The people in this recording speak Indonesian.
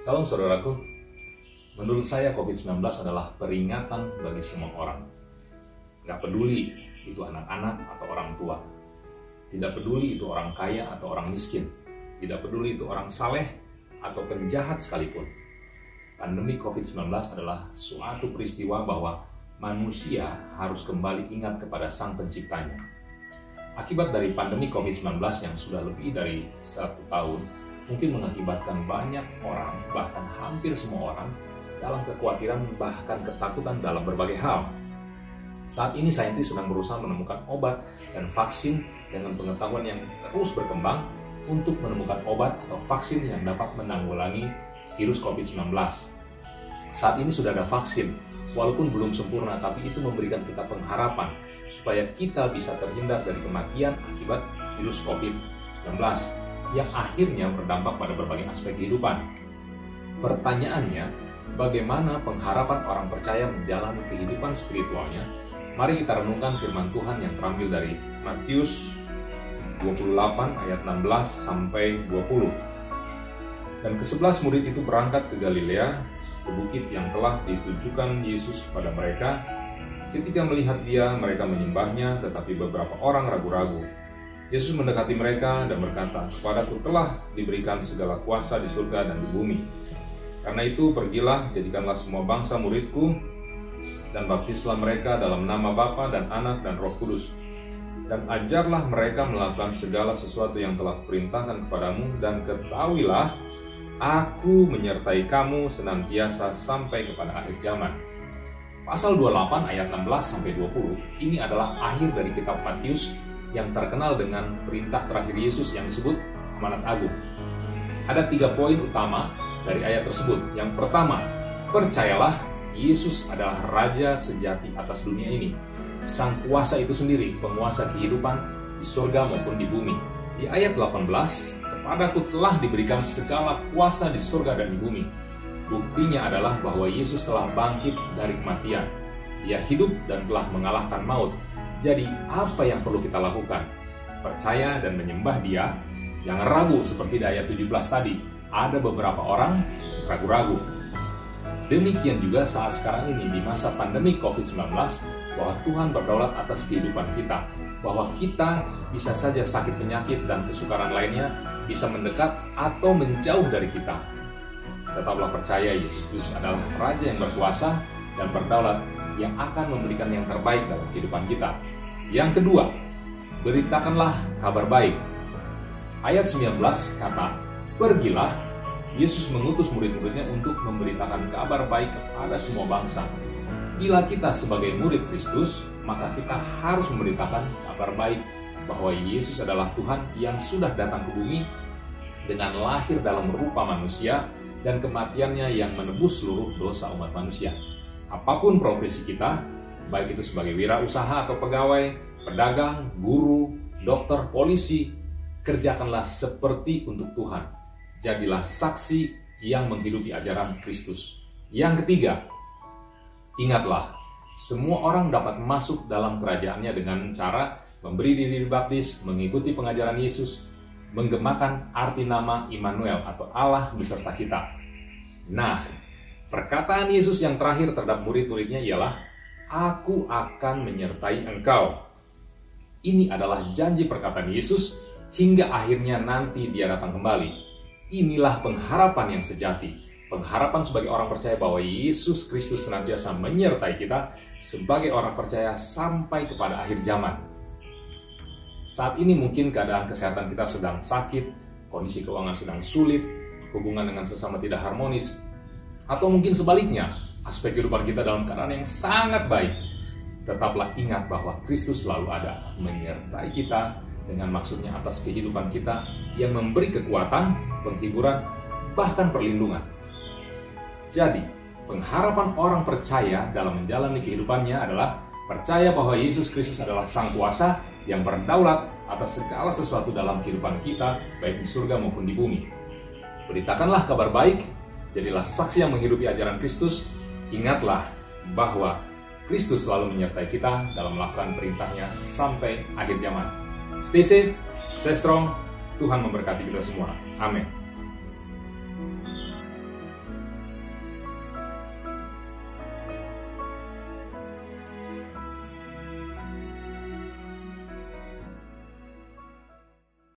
Shalom saudaraku. Menurut saya COVID-19 adalah peringatan bagi semua orang. Gak peduli itu anak-anak atau orang tua. Tidak peduli itu orang kaya atau orang miskin. Tidak peduli itu orang saleh atau penjahat sekalipun. Pandemi COVID-19 adalah suatu peristiwa bahwa manusia harus kembali ingat kepada sang penciptanya. Akibat dari pandemi COVID-19 yang sudah lebih dari satu tahun, mungkin mengakibatkan banyak orang, bahkan hampir semua orang, dalam kekhawatiran bahkan ketakutan dalam berbagai hal. Saat ini saintis sedang berusaha menemukan obat dan vaksin dengan pengetahuan yang terus berkembang untuk menemukan obat atau vaksin yang dapat menanggulangi virus COVID-19. Saat ini sudah ada vaksin, walaupun belum sempurna, tapi itu memberikan kita pengharapan supaya kita bisa terhindar dari kematian akibat virus COVID-19 yang akhirnya berdampak pada berbagai aspek kehidupan. Pertanyaannya, bagaimana pengharapan orang percaya menjalani kehidupan spiritualnya? Mari kita renungkan firman Tuhan yang terambil dari Matius 28 ayat 16 sampai 20. Dan kesebelas murid itu berangkat ke Galilea, ke bukit yang telah ditujukan Yesus kepada mereka. Ketika melihat dia, mereka menyembahnya, tetapi beberapa orang ragu-ragu. Yesus mendekati mereka dan berkata, Kepadaku telah diberikan segala kuasa di surga dan di bumi. Karena itu pergilah, jadikanlah semua bangsa muridku, dan baptislah mereka dalam nama Bapa dan Anak dan Roh Kudus. Dan ajarlah mereka melakukan segala sesuatu yang telah kuperintahkan kepadamu, dan ketahuilah, Aku menyertai kamu senantiasa sampai kepada akhir zaman. Pasal 28 ayat 16 sampai 20 ini adalah akhir dari kitab Matius yang terkenal dengan perintah terakhir Yesus yang disebut amanat agung. Ada tiga poin utama dari ayat tersebut. Yang pertama, percayalah Yesus adalah Raja sejati atas dunia ini. Sang kuasa itu sendiri, penguasa kehidupan di surga maupun di bumi. Di ayat 18, kepadaku telah diberikan segala kuasa di surga dan di bumi. Buktinya adalah bahwa Yesus telah bangkit dari kematian. Dia hidup dan telah mengalahkan maut jadi apa yang perlu kita lakukan? Percaya dan menyembah dia, jangan ragu seperti di ayat 17 tadi. Ada beberapa orang ragu-ragu. Demikian juga saat sekarang ini di masa pandemi COVID-19 bahwa Tuhan berdaulat atas kehidupan kita. Bahwa kita bisa saja sakit penyakit dan kesukaran lainnya bisa mendekat atau menjauh dari kita. Tetaplah percaya Yesus Kristus adalah Raja yang berkuasa dan berdaulat yang akan memberikan yang terbaik dalam kehidupan kita. Yang kedua, beritakanlah kabar baik. Ayat 19 kata, Pergilah, Yesus mengutus murid-muridnya untuk memberitakan kabar baik kepada semua bangsa. Bila kita sebagai murid Kristus, maka kita harus memberitakan kabar baik bahwa Yesus adalah Tuhan yang sudah datang ke bumi dengan lahir dalam rupa manusia dan kematiannya yang menebus seluruh dosa umat manusia apa pun profesi kita, baik itu sebagai wirausaha atau pegawai, pedagang, guru, dokter, polisi, kerjakanlah seperti untuk Tuhan. Jadilah saksi yang menghidupi ajaran Kristus. Yang ketiga, ingatlah, semua orang dapat masuk dalam kerajaannya dengan cara memberi diri dibaptis, mengikuti pengajaran Yesus, menggemakan arti nama Immanuel atau Allah beserta kita. Nah, Perkataan Yesus yang terakhir terhadap murid-muridnya ialah, Aku akan menyertai engkau. Ini adalah janji perkataan Yesus hingga akhirnya nanti dia datang kembali. Inilah pengharapan yang sejati. Pengharapan sebagai orang percaya bahwa Yesus Kristus senantiasa menyertai kita sebagai orang percaya sampai kepada akhir zaman. Saat ini mungkin keadaan kesehatan kita sedang sakit, kondisi keuangan sedang sulit, hubungan dengan sesama tidak harmonis, atau mungkin sebaliknya, aspek kehidupan kita dalam keadaan yang sangat baik. Tetaplah ingat bahwa Kristus selalu ada menyertai kita dengan maksudnya atas kehidupan kita yang memberi kekuatan, penghiburan, bahkan perlindungan. Jadi, pengharapan orang percaya dalam menjalani kehidupannya adalah percaya bahwa Yesus Kristus adalah Sang Kuasa yang berdaulat atas segala sesuatu dalam kehidupan kita, baik di surga maupun di bumi. Beritakanlah kabar baik Jadilah saksi yang menghidupi ajaran Kristus. Ingatlah bahwa Kristus selalu menyertai kita dalam melakukan perintahnya sampai akhir zaman. Stay safe, stay strong. Tuhan memberkati kita semua. Amin.